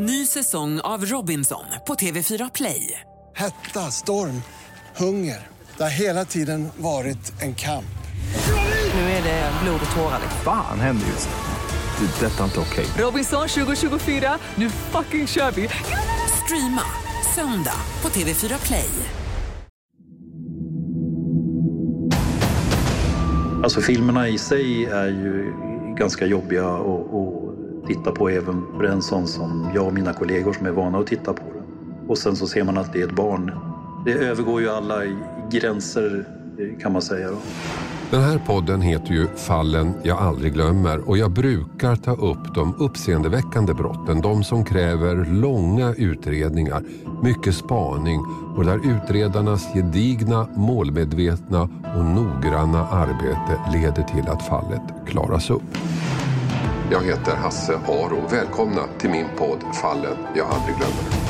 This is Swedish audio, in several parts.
Ny säsong av Robinson på TV4 Play. Hetta, storm, hunger. Det har hela tiden varit en kamp. Nu är det blod och tårar. Fan händer just nu. Det. Detta är inte okej. Robinson 2024, nu fucking kör vi! Streama söndag på TV4 Play. Alltså filmerna i sig är ju ganska jobbiga att, att titta på även för en sån som jag och mina kollegor som är vana att titta på det. Och sen så ser man att det är ett barn. Det övergår ju alla gränser kan man säga. Då. Den här podden heter ju Fallen jag aldrig glömmer och jag brukar ta upp de uppseendeväckande brotten. De som kräver långa utredningar, mycket spaning och där utredarnas gedigna, målmedvetna och noggranna arbete leder till att fallet klaras upp. Jag heter Hasse Aro. Välkomna till min podd Fallen jag aldrig glömmer.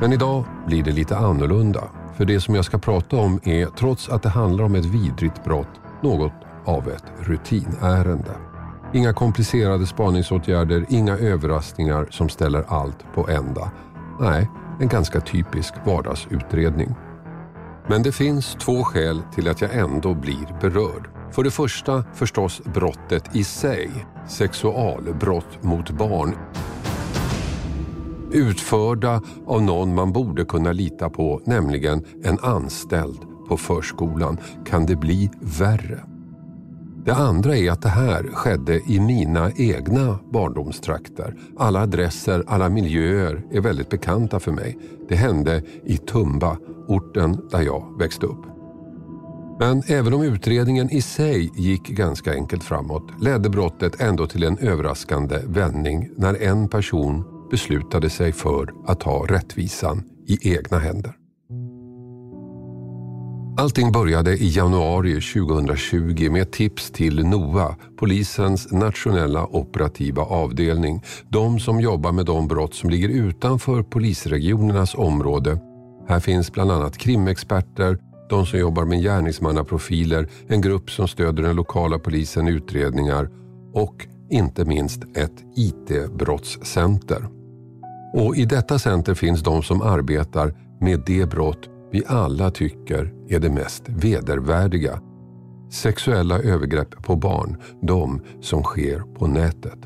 Men idag blir det lite annorlunda. För det som jag ska prata om är, trots att det handlar om ett vidrigt brott, något av ett rutinärende. Inga komplicerade spaningsåtgärder, inga överraskningar som ställer allt på ända. Nej, en ganska typisk vardagsutredning. Men det finns två skäl till att jag ändå blir berörd. För det första förstås brottet i sig, sexualbrott mot barn utförda av någon man borde kunna lita på, nämligen en anställd på förskolan, kan det bli värre. Det andra är att det här skedde i mina egna barndomstrakter. Alla adresser, alla miljöer är väldigt bekanta för mig. Det hände i Tumba, orten där jag växte upp. Men även om utredningen i sig gick ganska enkelt framåt ledde brottet ändå till en överraskande vändning när en person beslutade sig för att ta rättvisan i egna händer. Allting började i januari 2020 med tips till NOA, polisens nationella operativa avdelning. De som jobbar med de brott som ligger utanför polisregionernas område. Här finns bland annat krimexperter, de som jobbar med gärningsmannaprofiler, en grupp som stöder den lokala polisen i utredningar och inte minst ett IT-brottscenter. Och i detta center finns de som arbetar med det brott vi alla tycker är det mest vedervärdiga. Sexuella övergrepp på barn, de som sker på nätet.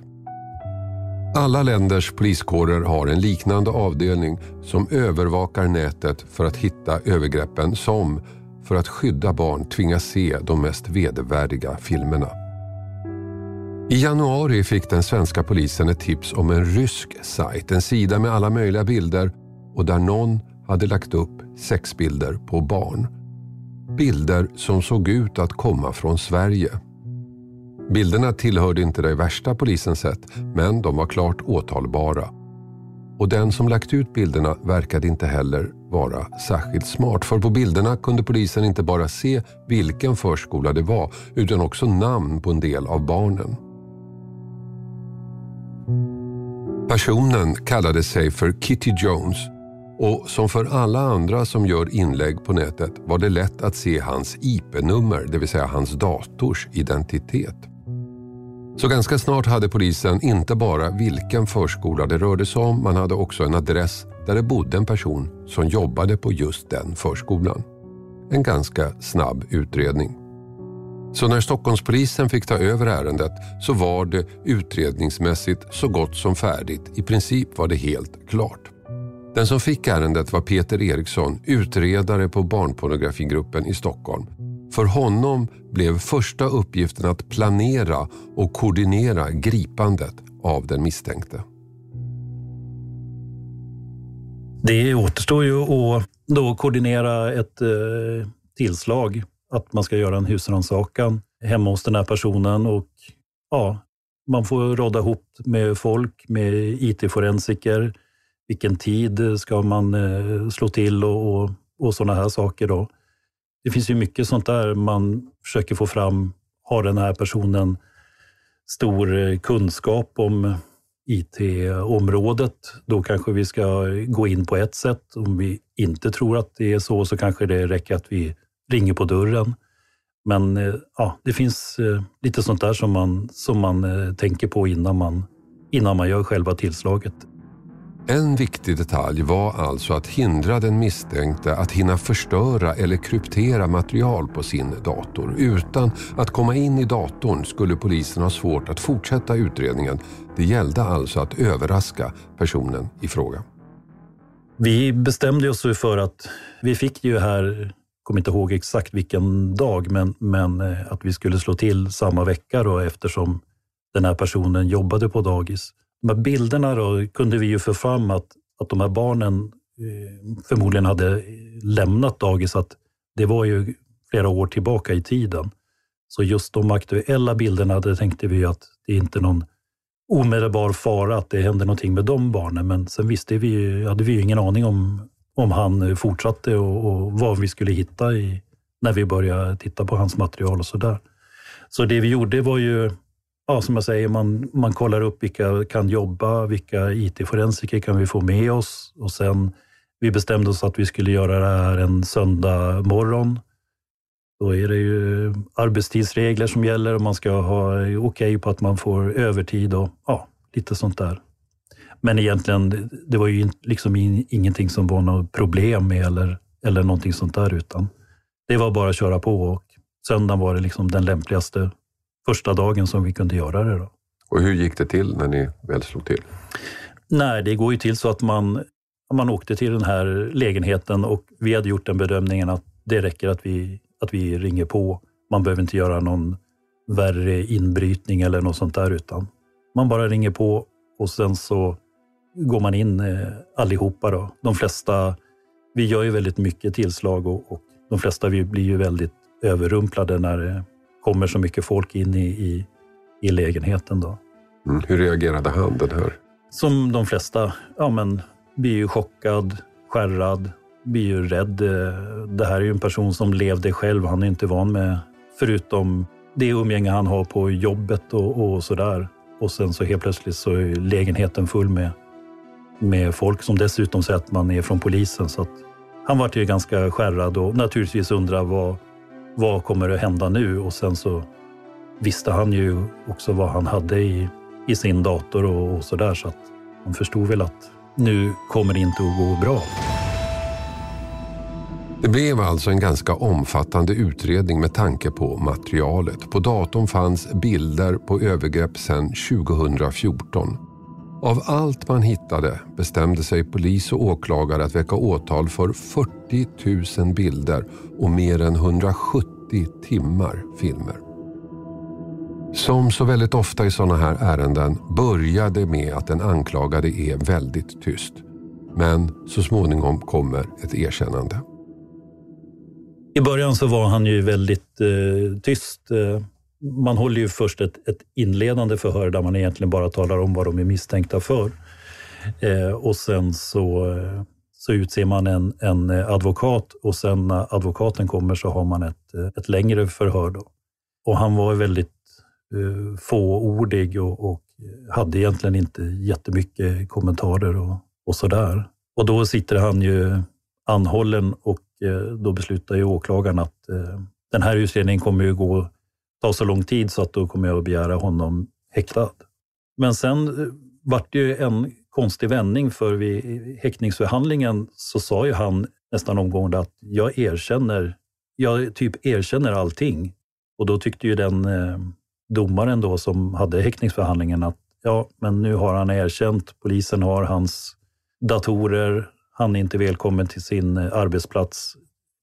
Alla länders poliskårer har en liknande avdelning som övervakar nätet för att hitta övergreppen som, för att skydda barn, tvingas se de mest vedervärdiga filmerna. I januari fick den svenska polisen ett tips om en rysk sajt, en sida med alla möjliga bilder och där någon hade lagt upp sexbilder på barn. Bilder som såg ut att komma från Sverige. Bilderna tillhörde inte det värsta polisen sett, men de var klart åtalbara. Och den som lagt ut bilderna verkade inte heller vara särskilt smart. För på bilderna kunde polisen inte bara se vilken förskola det var, utan också namn på en del av barnen. Personen kallade sig för Kitty Jones och som för alla andra som gör inlägg på nätet var det lätt att se hans IP-nummer, det vill säga hans dators identitet. Så ganska snart hade polisen inte bara vilken förskola det rörde sig om, man hade också en adress där det bodde en person som jobbade på just den förskolan. En ganska snabb utredning. Så när Stockholmspolisen fick ta över ärendet så var det utredningsmässigt så gott som färdigt. I princip var det helt klart. Den som fick ärendet var Peter Eriksson, utredare på barnpornografigruppen i Stockholm. För honom blev första uppgiften att planera och koordinera gripandet av den misstänkte. Det återstår ju att då koordinera ett eh, tillslag att man ska göra en husrannsakan hemma hos den här personen och ja, man får råda ihop med folk, med IT-forensiker. Vilken tid ska man eh, slå till och, och, och sådana här saker. Då. Det finns ju mycket sånt där man försöker få fram. Har den här personen stor eh, kunskap om IT-området, då kanske vi ska gå in på ett sätt. Om vi inte tror att det är så, så kanske det räcker att vi ringer på dörren. Men eh, ja, det finns eh, lite sånt där som man, som man tänker på innan man, innan man gör själva tillslaget. En viktig detalj var alltså att hindra den misstänkte att hinna förstöra eller kryptera material på sin dator. Utan att komma in i datorn skulle polisen ha svårt att fortsätta utredningen. Det gällde alltså att överraska personen i fråga. Vi bestämde oss för att vi fick ju här, kommer inte ihåg exakt vilken dag, men, men eh, att vi skulle slå till samma vecka då eftersom den här personen jobbade på dagis. De här bilderna då kunde vi ju få fram att, att de här barnen eh, förmodligen hade lämnat dagis, att det var ju flera år tillbaka i tiden. Så just de aktuella bilderna, det tänkte vi att det är inte någon omedelbar fara att det händer någonting med de barnen. Men sen visste vi, hade vi ju ingen aning om, om han eh, fortsatte och, och vad vi skulle hitta i, när vi började titta på hans material och sådär. Så det vi gjorde var ju ja, som jag säger, man, man kollar upp vilka kan jobba, vilka IT-forensiker kan vi få med oss och sen vi bestämde oss att vi skulle göra det här en söndag morgon. Då är det ju arbetstidsregler som gäller och man ska ha okej okay på att man får övertid och ja, lite sånt där. Men egentligen, det var ju liksom ingenting som var något problem med eller, eller någonting sånt där, utan det var bara att köra på och söndagen var det liksom den lämpligaste första dagen som vi kunde göra det. Då. Och hur gick det till när ni väl slog till? Nej, det går ju till så att man, man åkte till den här lägenheten och vi hade gjort den bedömningen att det räcker att vi, att vi ringer på. Man behöver inte göra någon värre inbrytning eller något sånt där, utan man bara ringer på och sen så går man in eh, allihopa. Då. De flesta, vi gör ju väldigt mycket tillslag och, och de flesta vi blir ju väldigt överrumplade när kommer så mycket folk in i, i, i lägenheten. Då. Mm. Hur reagerade han, den här? Som de flesta, ja men blir ju chockad, skärrad, blir ju rädd. Det här är ju en person som levde själv, han är inte van med, förutom det umgänge han har på jobbet och, och sådär. Och sen så helt plötsligt så är lägenheten full med, med folk som dessutom säger att man är från polisen. Så att han var ju ganska skärrad och naturligtvis undrar vad, vad kommer att hända nu? Och sen så visste han ju också vad han hade i, i sin dator och, och sådär. Så att han förstod väl att nu kommer det inte att gå bra. Det blev alltså en ganska omfattande utredning med tanke på materialet. På datorn fanns bilder på övergrepp sedan 2014. Av allt man hittade bestämde sig polis och åklagare att väcka åtal för 40 000 bilder och mer än 170 timmar filmer. Som så väldigt ofta i sådana här ärenden började med att den anklagade är väldigt tyst. Men så småningom kommer ett erkännande. I början så var han ju väldigt eh, tyst. Eh, man håller ju först ett, ett, inledande förhör där man egentligen bara talar om vad de är misstänkta för. Eh, och sen så, så utser man en, en advokat och sen när advokaten kommer så har man ett, ett längre förhör. Då. Och han var väldigt eh, fåordig och, och hade egentligen inte jättemycket kommentarer och, och sådär. Och då sitter han ju anhållen och eh, då beslutar ju åklagaren att eh, den här utredningen kommer ju gå ta så lång tid så att då kommer jag att begära honom häktad. Men sen eh, vart det ju en konstig vändning för vid häktningsförhandlingen så sa ju han nästan omgående att jag erkänner, jag typ erkänner allting. Och då tyckte ju den eh, domaren då som hade häktningsförhandlingen att ja, men nu har han erkänt, polisen har hans datorer, han är inte välkommen till sin eh, arbetsplats.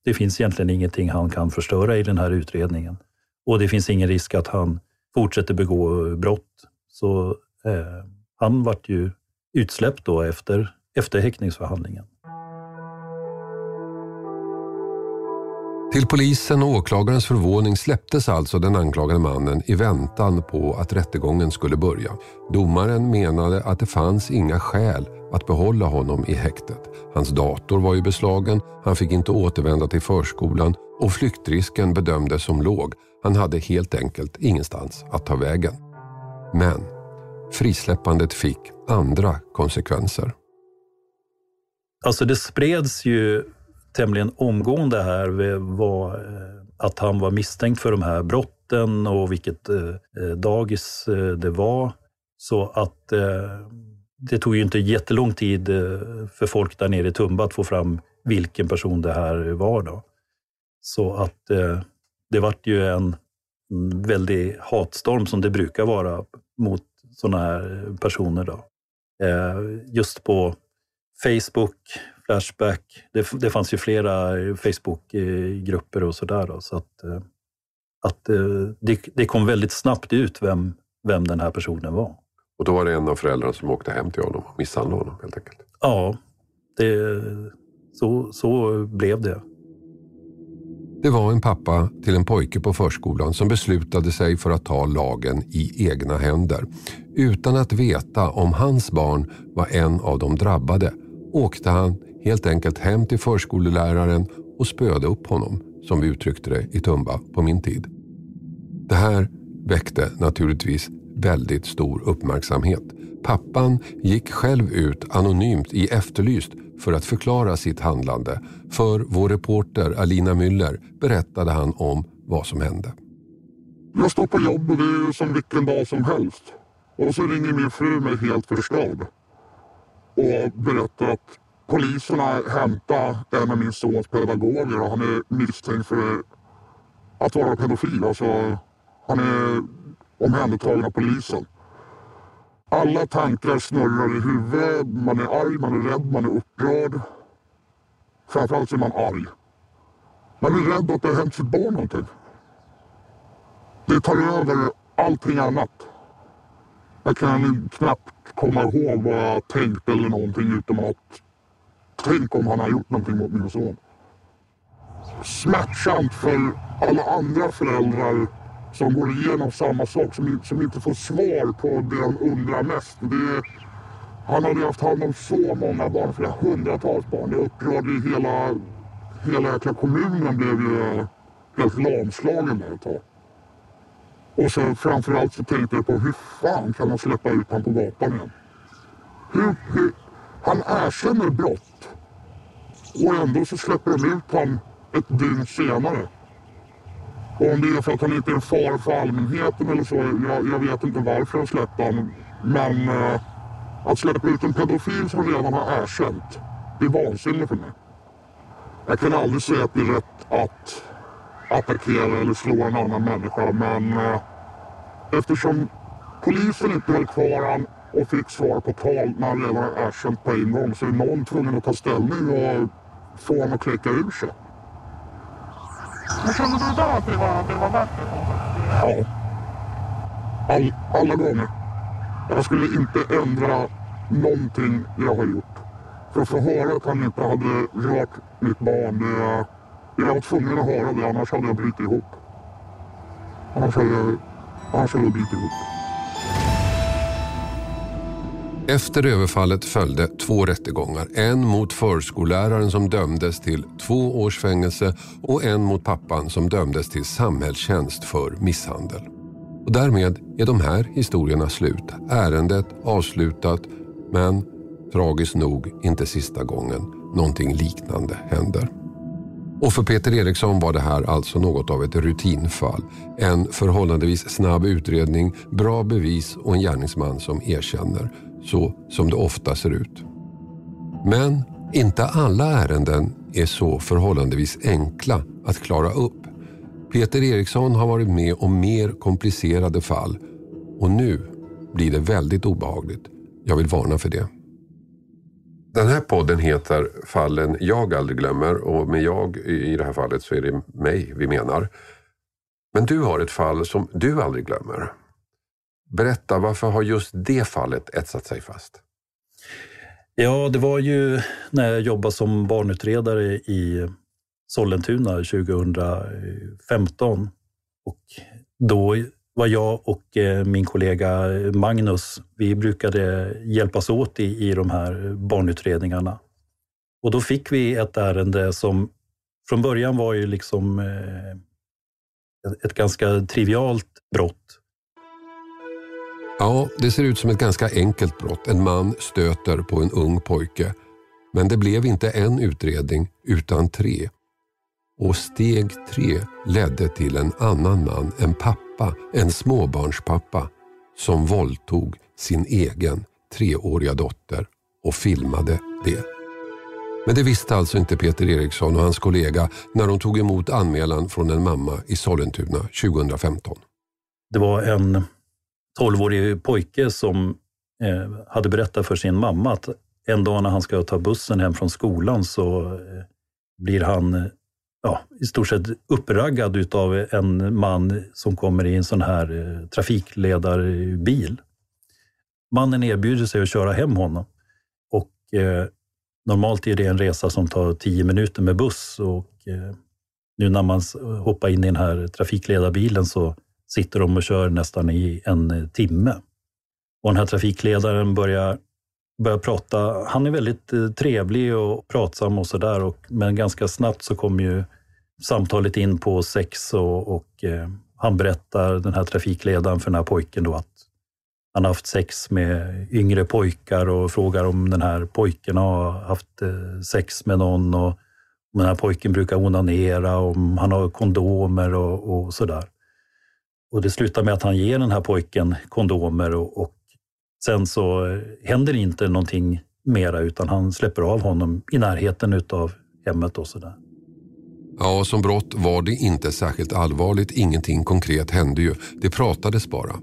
Det finns egentligen ingenting han kan förstöra i den här utredningen. Och det finns ingen risk att han fortsätter begå brott. Så eh, han vart ju utsläppt då efter, efter häktningsförhandlingen. Till polisen och åklagarens förvåning släpptes alltså den anklagade mannen i väntan på att rättegången skulle börja. Domaren menade att det fanns inga skäl att behålla honom i häktet. Hans dator var ju beslagen, han fick inte återvända till förskolan och flyktrisken bedömdes som låg. Han hade helt enkelt ingenstans att ta vägen. Men frisläppandet fick andra konsekvenser. Alltså det spreds ju tämligen omgående här var eh, att han var misstänkt för de här brotten och vilket eh, eh, dagis det var. Så att eh, det tog ju inte jättelång tid eh, för folk där nere i Tumba att få fram vilken person det här var. Då. Så att eh, det vart ju en väldig hatstorm som det brukar vara mot sådana här personer. Då. Eh, just på Facebook, Flashback, det, det fanns ju flera Facebookgrupper och sådär. Så att, eh, att det, det kom väldigt snabbt ut vem, vem den här personen var. Och då var det en av föräldrarna som åkte hem till honom och misshandlade honom helt enkelt? Ja, det, så, så blev det. Det var en pappa till en pojke på förskolan som beslutade sig för att ta lagen i egna händer. Utan att veta om hans barn var en av de drabbade åkte han helt enkelt hem till förskoleläraren och spöade upp honom, som vi uttryckte det i Tumba på min tid. Det här väckte naturligtvis väldigt stor uppmärksamhet. Pappan gick själv ut anonymt i Efterlyst för att förklara sitt handlande. För vår reporter Alina Müller berättade han om vad som hände. Jag står på jobb och det är som vilken dag som helst. Och så ringer min fru mig helt förstörd. Och berättar att polisen har hämtat en av min sons pedagoger och han är misstänkt för att vara pedofil. Alltså, han är omhändertagen av polisen. Alla tankar snurrar i huvudet. Man är arg, man är rädd, man är upprörd. Framförallt så är man arg. Man är rädd att det har hänt sitt barn någonting. Det tar över allting annat. Jag kan knappt komma ihåg vad jag tänkt eller någonting utom att tänk om han har gjort någonting mot min son. Smärtsamt för alla andra föräldrar som går igenom samma sak, som, som inte får svar på det de undrar mest. Det, han hade haft hand om så många barn, flera hundratals barn. Det upprörde ju hela, hela jäkla kommunen blev ju helt lamslagen där ett tag. Och så framförallt så tänkte jag på hur fan kan man släppa ut honom på gatan igen? Hur, hur, han erkänner brott och ändå så släpper de ut honom ett dygn senare. Om det är för att han inte är en fara för allmänheten eller så, jag, jag vet inte varför jag släppte honom. Men eh, att släppa ut en pedofil som redan har erkänt, det är vansinne för mig. Jag kan aldrig säga att det är rätt att attackera eller slå en annan människa, men eh, eftersom polisen inte höll kvar honom och fick svar på tal när han redan har erkänt på en gång så är någon tvungen att ta ställning och få honom att kläcka ur sig. Men kände du då att det var, det var värt det? Ja. All, alla gånger. Jag skulle inte ändra någonting jag har gjort. För att få höra att han inte hade rört mitt barn, det, jag var tvungen att höra det annars hade jag brutit ihop. Annars hade jag, annars hade jag brutit ihop. Efter överfallet följde två rättegångar. En mot förskolläraren som dömdes till två års fängelse och en mot pappan som dömdes till samhällstjänst för misshandel. Och därmed är de här historierna slut. Ärendet avslutat men tragiskt nog inte sista gången någonting liknande händer. Och för Peter Eriksson var det här alltså något av ett rutinfall. En förhållandevis snabb utredning, bra bevis och en gärningsman som erkänner så som det ofta ser ut. Men inte alla ärenden är så förhållandevis enkla att klara upp. Peter Eriksson har varit med om mer komplicerade fall och nu blir det väldigt obehagligt. Jag vill varna för det. Den här podden heter Fallen jag aldrig glömmer och med jag i det här fallet så är det mig vi menar. Men du har ett fall som du aldrig glömmer. Berätta, varför har just det fallet etsat sig fast? Ja, det var ju när jag jobbade som barnutredare i Sollentuna 2015. Och då var jag och eh, min kollega Magnus, vi brukade hjälpas åt i, i de här barnutredningarna. Och då fick vi ett ärende som från början var ju liksom eh, ett ganska trivialt brott Ja, det ser ut som ett ganska enkelt brott. En man stöter på en ung pojke. Men det blev inte en utredning utan tre. Och steg tre ledde till en annan man, en pappa, en småbarnspappa som våldtog sin egen treåriga dotter och filmade det. Men det visste alltså inte Peter Eriksson och hans kollega när de tog emot anmälan från en mamma i Sollentuna 2015. Det var en tolvårig pojke som eh, hade berättat för sin mamma att en dag när han ska ta bussen hem från skolan så eh, blir han eh, ja, i stort sett uppraggad av en man som kommer i en sån här eh, trafikledarbil. Mannen erbjuder sig att köra hem honom. Och eh, Normalt är det en resa som tar tio minuter med buss och eh, nu när man hoppar in i den här trafikledarbilen så sitter de och kör nästan i en eh, timme. Och den här trafikledaren börjar, börjar prata. Han är väldigt eh, trevlig och pratsam och sådär, men ganska snabbt så kommer ju samtalet in på sex och, och eh, han berättar, den här trafikledaren för den här pojken då, att han har haft sex med yngre pojkar och frågar om den här pojken har haft eh, sex med någon och om den här pojken brukar onanera, om han har kondomer och, och sådär. Och det slutar med att han ger den här pojken kondomer och, och sen så eh, händer inte någonting mera utan han släpper av honom i närheten utav hemmet och sådär. Ja, som brott var det inte särskilt allvarligt. Ingenting konkret hände ju. Det pratades bara.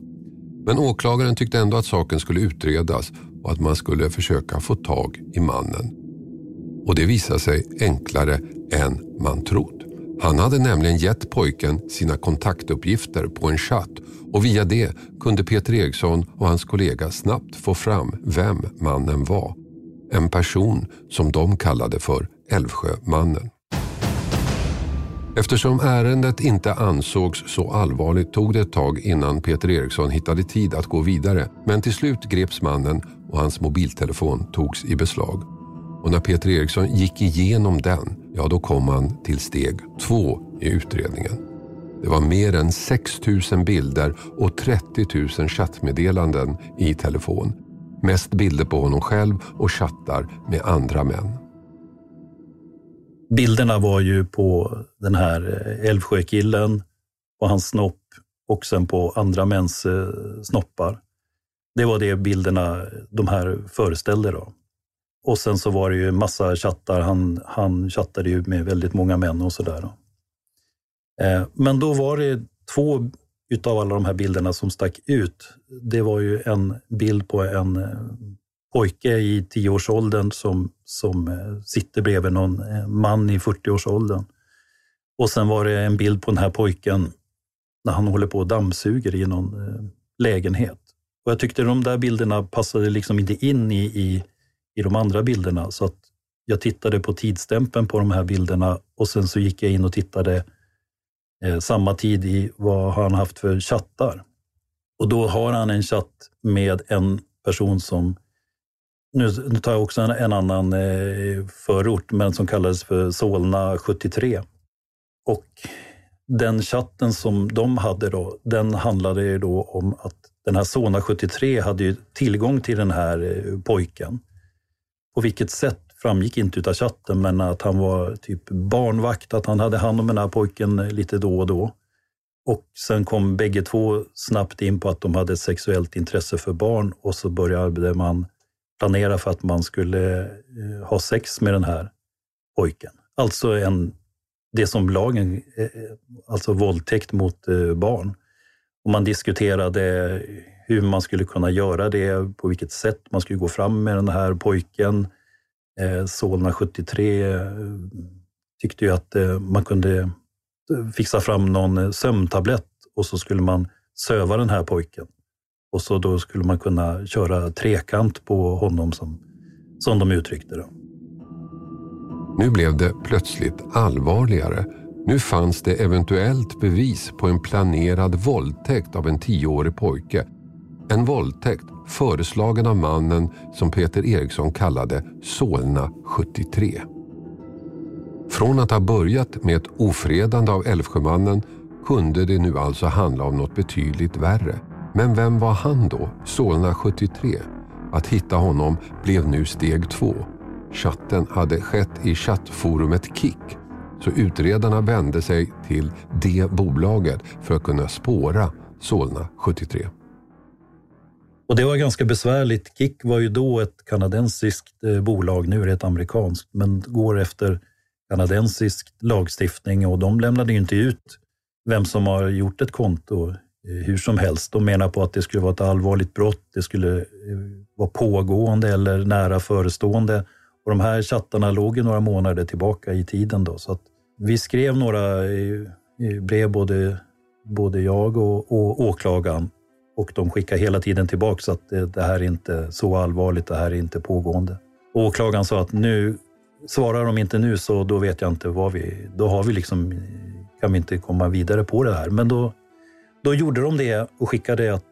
Men åklagaren tyckte ändå att saken skulle utredas och att man skulle försöka få tag i mannen. Och det visade sig enklare än man trott. Han hade nämligen gett pojken sina kontaktuppgifter på en chatt och via det kunde Peter Eriksson och hans kollega snabbt få fram vem mannen var. En person som de kallade för Älvsjömannen. Eftersom ärendet inte ansågs så allvarligt tog det ett tag innan Peter Eriksson hittade tid att gå vidare. Men till slut greps mannen och hans mobiltelefon togs i beslag. Och när Peter Eriksson gick igenom den, ja då kom han till steg två i utredningen. Det var mer än 6 000 bilder och 30 000 chattmeddelanden i telefon. Mest bilder på honom själv och chattar med andra män. Bilderna var ju på den här eh, Älvsjökillen, på hans snopp och sen på andra mäns eh, snoppar. Det var det bilderna de här föreställde. Då. Och sen så var det ju massa chattar. Han, han chattade ju med väldigt många män och sådär. Eh, men då var det två utav alla de här bilderna som stack ut. Det var ju en bild på en eh, pojke i tioårsåldern som, som eh, sitter bredvid någon eh, man i 40-årsåldern. Och sen var det en bild på den här pojken när han håller på och dammsuger i någon eh, lägenhet. Och jag tyckte de där bilderna passade liksom inte in i, i, i de andra bilderna. Så att jag tittade på tidsstämpeln på de här bilderna och sen så gick jag in och tittade eh, samma tid i vad han haft för chattar. Och då har han en chatt med en person som nu, nu tar jag också en, en annan eh, förort, men som kallades för Solna 73. Och den chatten som de hade då, den handlade ju då om att den här Solna 73 hade ju tillgång till den här eh, pojken. På vilket sätt framgick inte av chatten, men att han var typ barnvakt, att han hade hand om den här pojken eh, lite då och då. Och sen kom bägge två snabbt in på att de hade ett sexuellt intresse för barn och så började man planera för att man skulle eh, ha sex med den här pojken. Alltså en, det som lagen, eh, alltså våldtäkt mot barn. Och man diskuterade hur man skulle kunna göra det, på vilket sätt man skulle gå fram med den här pojken. Eh, Solna 73 eh, tyckte ju att eh, man kunde fixa fram någon sömntablett och så skulle man söva den här pojken. Och så då skulle man kunna köra trekant på honom som, som de uttryckte det. Nu blev det plötsligt allvarligare. Nu fanns det eventuellt bevis på en planerad våldtäkt av en tioårig pojke. En våldtäkt föreslagen av mannen som Peter Eriksson kallade Solna 73. Från att ha börjat med ett ofredande av Älvsjömannen kunde det nu alltså handla om något betydligt värre Men vem var han då, Solna 73? Att hitta honom blev nu steg två. Chatten hade skett i chattforumet Kik så utredarna vände sig till det bolaget för att kunna spåra Solna 73. Och det var ganska besvärligt. Kik var ju då ett kanadensiskt eh, bolag, nu är det ett amerikanskt, men går efter kanadensisk lagstiftning och de lämnade inte ut vem som har gjort ett konto eh, hur som helst. De menar på att det skulle vara ett allvarligt brott, det skulle eh, vara pågående eller nära förestående. Och de här chattarna låg ju några månader tillbaka i tiden. Då, så att vi skrev några brev, både, både jag och, och åklagaren, och de skickade hela tiden tillbaka att det, det, här är inte så allvarligt, det här är inte pågående. Och åklagaren sa att nu, svarar de inte nu så då vet jag inte vad vi, då har vi liksom, kan vi inte komma vidare på det här. Men då, då gjorde de det och skickade att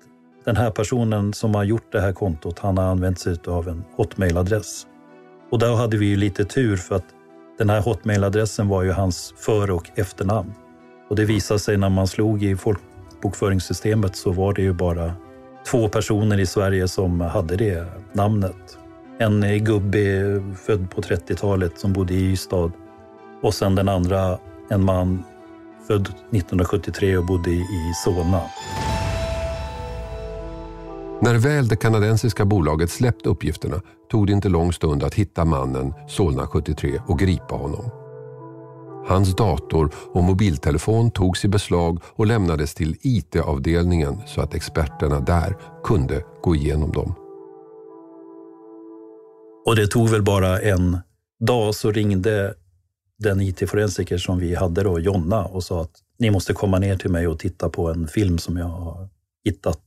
den här personen som har gjort det här kontot, han har använt sig av en hotmailadress. Och där hade vi ju lite tur för att den här hotmailadressen var ju hans för och efternamn. Och det visade sig när man slog i folkbokföringssystemet så var det ju bara två personer i Sverige som hade det namnet. En gubbe född på 30-talet som bodde i Ystad och sen den andra en man född 1973 och bodde i Solna. När väl det kanadensiska bolaget släppt uppgifterna tog det inte lång stund att hitta mannen Solna 73 och gripa honom. Hans dator och mobiltelefon togs i beslag och lämnades till IT-avdelningen så att experterna där kunde gå igenom dem. Och det tog väl bara en dag så ringde den IT-forensiker som vi hade då, Jonna, och sa att ni måste komma ner till mig och titta på en film som jag har hittat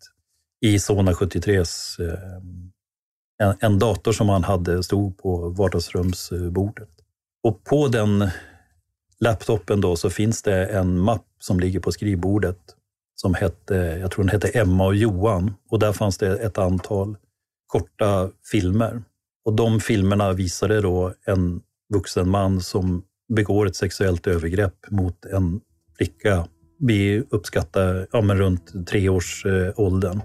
i Sona 73s eh, en, en, dator som han hade stod på vardagsrumsbordet. Och på den laptopen då så finns det en mapp som ligger på skrivbordet som hette, jag tror den hette Emma och Johan och där fanns det ett antal korta filmer. Och de filmerna visade då en vuxen man som begår ett sexuellt övergrepp mot en flicka. Vi uppskattar ja, men runt treårsåldern. Eh,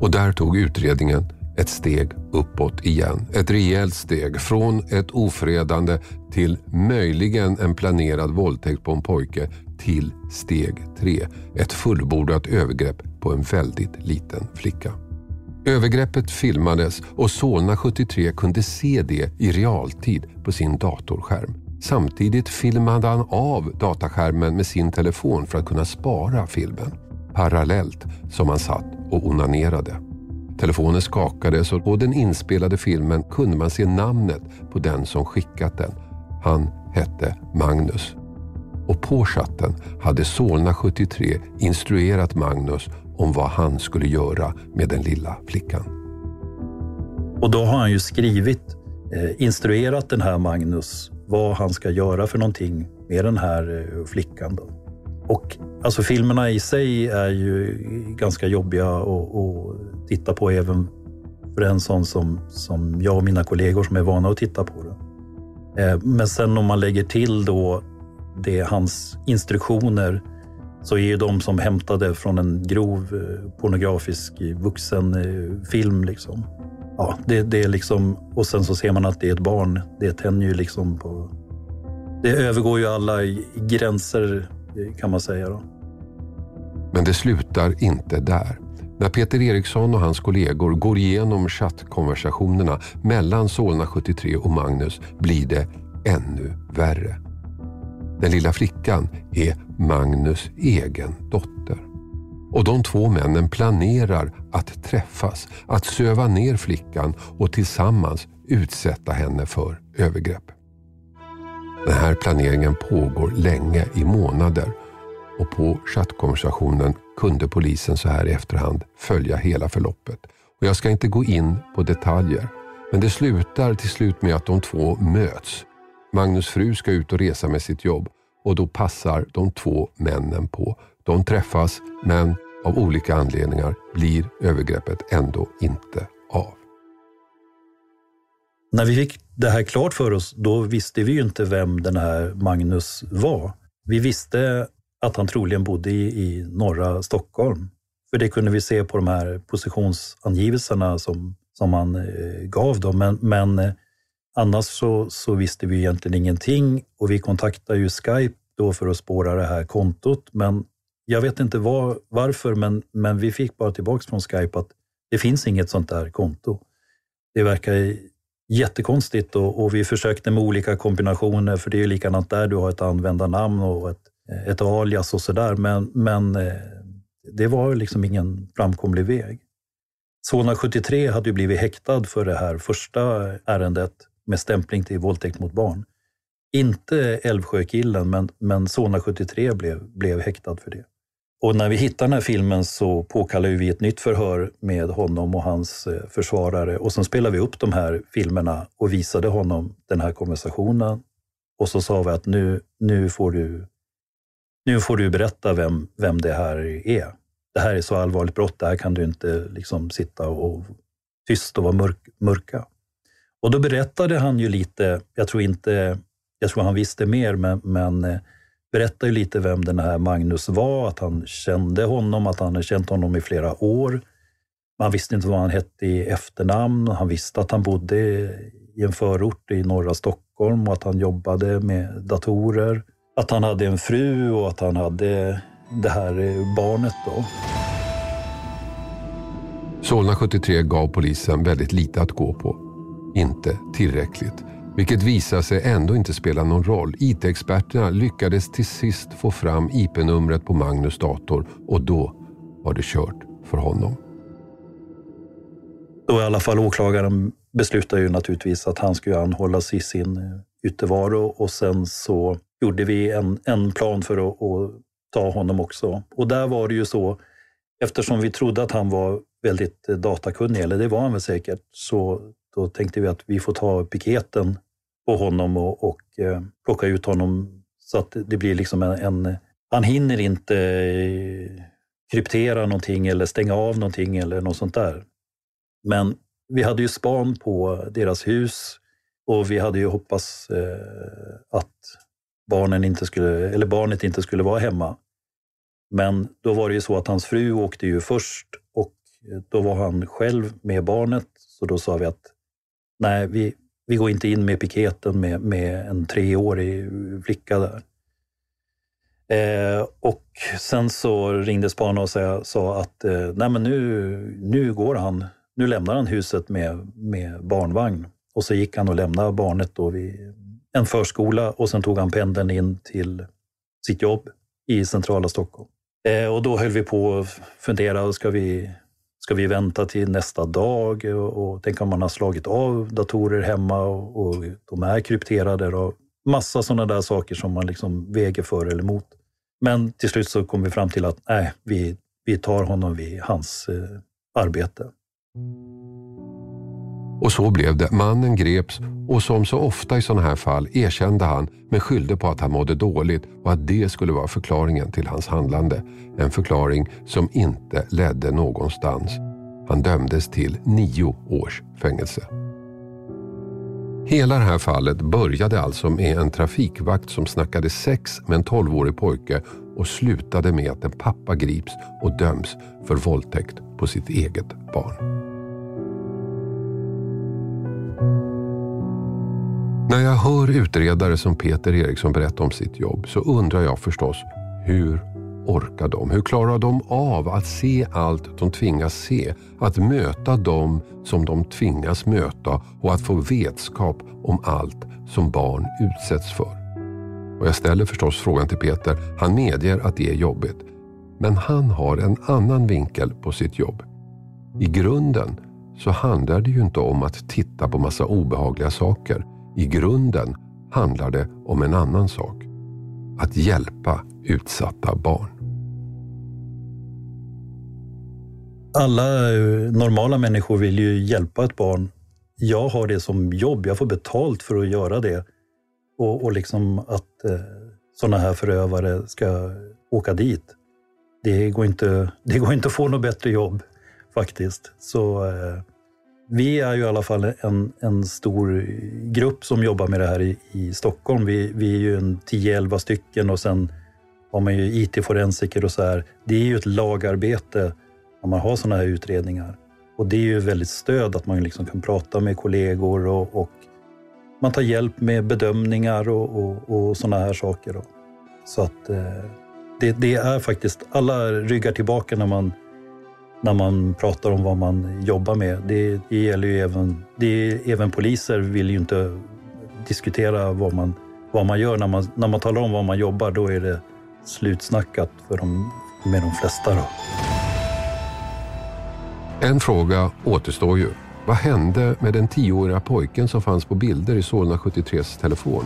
och där tog utredningen ett steg uppåt igen. Ett rejält steg från ett ofredande till möjligen en planerad våldtäkt på en pojke till steg tre. Ett fullbordat övergrepp på en väldigt liten flicka. Övergreppet filmades och Solna 73 kunde se det i realtid på sin datorskärm. Samtidigt filmade han av dataskärmen med sin telefon för att kunna spara filmen. Parallellt som han satt och onanerade. Telefonen skakades och på den inspelade filmen kunde man se namnet på den som skickat den. Han hette Magnus. Och på chatten hade Solna 73 instruerat Magnus om vad han skulle göra med den lilla flickan. Och då har han ju skrivit, eh, instruerat den här Magnus vad han ska göra för någonting med den här eh, flickan. Då. Och alltså filmerna i sig är ju ganska jobbiga att titta på även för en sån som, som jag och mina kollegor som är vana att titta på det. Eh, men sen om man lägger till då det hans instruktioner så är ju de som hämtade från en grov eh, pornografisk vuxenfilm. Eh, liksom. Ja, det, det är liksom, och sen så ser man att det är ett barn. Det tänjer ju liksom på... Det övergår ju alla gränser kan man säga. Då. Men det slutar inte där. När Peter Eriksson och hans kollegor går igenom chattkonversationerna mellan Solna 73 och Magnus blir det ännu värre. Den lilla flickan är Magnus egen dotter. Och de två männen planerar att träffas, att söva ner flickan och tillsammans utsätta henne för övergrepp. Den här planeringen pågår länge, i månader och på chattkonversationen kunde polisen så här i efterhand följa hela förloppet. Och jag ska inte gå in på detaljer, men det slutar till slut med att de två möts. Magnus fru ska ut och resa med sitt jobb och då passar de två männen på. De träffas, men av olika anledningar blir övergreppet ändå inte av. När vi fick det här klart för oss, då visste vi ju inte vem den här Magnus var. Vi visste att han troligen bodde i, i norra Stockholm. För det kunde vi se på de här positionsangivelserna som, som han eh, gav. Då. Men, men eh, annars så, så, visste vi egentligen ingenting och vi kontaktade ju Skype då för att spåra det här kontot. Men jag vet inte var, varför, men, men vi fick bara tillbaka från Skype att det finns inget sånt där konto. Det verkar jättekonstigt och, och vi försökte med olika kombinationer, för det är ju likadant där, du har ett användarnamn och ett, ett alias och sådär. Men, men eh, det var liksom ingen framkomlig väg. Solna 73 hade ju blivit häktad för det här första ärendet med stämpling till våldtäkt mot barn. Inte Älvsjökillen, men, men Solna 73 blev, blev häktad för det. Och när vi hittar den här filmen så påkallar vi ett nytt förhör med honom och hans eh, försvarare och sen spelade vi upp de här filmerna och visade honom den här konversationen. Och så sa vi att nu, nu, får, du, nu får du berätta vem, vem det här är. Det här är så allvarligt brott, det här kan du inte liksom sitta och tyst och vara mörk, mörka. Och då berättade han ju lite, jag tror inte, jag tror han visste mer, men, men eh, berättar ju lite vem den här Magnus var, att han kände honom, att han hade känt honom i flera år. Man visste inte vad han hette i efternamn. Han visste att han bodde i en förort i norra Stockholm och att han jobbade med datorer. Att han hade en fru och att han hade det här barnet. Då. Solna 73 gav polisen väldigt lite att gå på. Inte tillräckligt. Vilket visade sig ändå inte spela någon roll. IT-experterna lyckades till sist få fram IP-numret på Magnus dator och då var det kört för honom. Då i alla fall åklagaren beslutade ju naturligtvis att han skulle anhållas i sin eh, yttervaro och sen så gjorde vi en, en plan för att, att ta honom också. Och där var det ju så, eftersom vi trodde att han var väldigt eh, datakunnig, eller det var han väl säkert, så då tänkte vi att vi får ta piketen på honom och, och eh, plocka ut honom så att det blir liksom en, en han hinner inte eh, kryptera någonting eller stänga av någonting eller något sånt där. Men vi hade ju span på deras hus och vi hade ju hoppats eh, att barnen inte skulle, eller barnet inte skulle vara hemma. Men då var det ju så att hans fru åkte ju först och då var han själv med barnet. Så då sa vi att nej, vi, vi går inte in med piketen med, med en treårig flicka där. Eh, och sen så ringde spanaren och sa, sa att eh, nej men nu, nu går han, nu lämnar han huset med, med barnvagn. Och så gick han och lämnade barnet då vid en förskola och sen tog han pendeln in till sitt jobb i centrala Stockholm. Eh, och då höll vi på att fundera, ska vi Ska vi vänta till nästa dag och, och tänk om man har slagit av datorer hemma och, och de är krypterade och massa sådana där saker som man liksom väger för eller emot. Men till slut så kom vi fram till att nej, vi, vi tar honom vid hans eh, arbete. Och så blev det. Mannen greps och som så ofta i sådana här fall erkände han men skyllde på att han mådde dåligt och att det skulle vara förklaringen till hans handlande. En förklaring som inte ledde någonstans. Han dömdes till nio års fängelse. Hela det här fallet började alltså med en trafikvakt som snackade sex med en tolvårig pojke och slutade med att en pappa grips och döms för våldtäkt på sitt eget barn. När jag hör utredare som Peter Eriksson berätta om sitt jobb så undrar jag förstås hur orkar de? Hur klarar de av att se allt de tvingas se? Att möta dem som de tvingas möta och att få vetskap om allt som barn utsätts för. Och jag ställer förstås frågan till Peter. Han medger att det är jobbigt. Men han har en annan vinkel på sitt jobb. I grunden så handlar det ju inte om att titta på massa obehagliga saker i grunden handlar det om en annan sak. Att hjälpa utsatta barn. Alla eh, normala människor vill ju hjälpa ett barn. Jag har det som jobb, jag får betalt för att göra det. Och, och liksom att eh, sådana här förövare ska åka dit. Det går, inte, det går inte att få något bättre jobb faktiskt. Så eh, vi är ju i alla fall en, en stor grupp som jobbar med det här i, i Stockholm. Vi, vi är ju en 10-11 stycken och sen har man ju IT-forensiker och så här. Det är ju ett lagarbete när man har sådana här utredningar. Och det är ju väldigt stöd att man liksom kan prata med kollegor och, och man tar hjälp med bedömningar och, och, och sådana här saker. Då. Så att eh, det, det, är faktiskt, alla ryggar tillbaka när man, när man pratar om vad man jobbar med. Det, det gäller ju även, det, även poliser vill ju inte diskutera vad man, vad man gör. När man, när man talar om vad man jobbar, då är det slutsnackat för de, med de flesta. Då. En fråga återstår ju. Vad hände med den tioåriga pojken som fanns på bilder i Solna 73s telefon?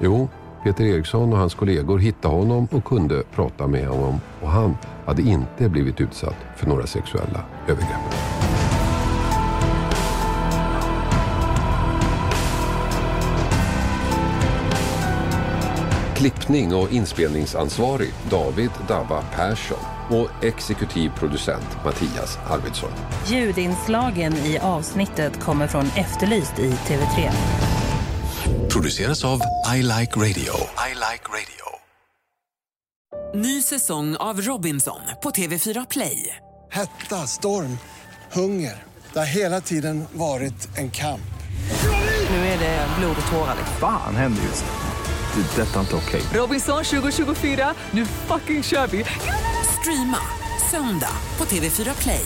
Jo, Peter Eriksson och hans kollegor hittade honom och kunde prata med honom och han hade inte blivit utsatt för några sexuella övergrepp. Klippning och inspelningsansvarig David Dabba Persson och exekutiv producent Mattias Arvidsson. Ljudinslagen i avsnittet kommer från Efterlyst i TV3. Produceras av I Like Radio. I like radio. Ny säsong av Robinson på TV4 Play. Hetta, storm, hunger. Det har hela tiden varit en kamp. Nu är det blod och tårar. Fan händer just det. Det är detta inte okej. Robinson 2024, nu fucking kör vi! Streama söndag på TV4 Play.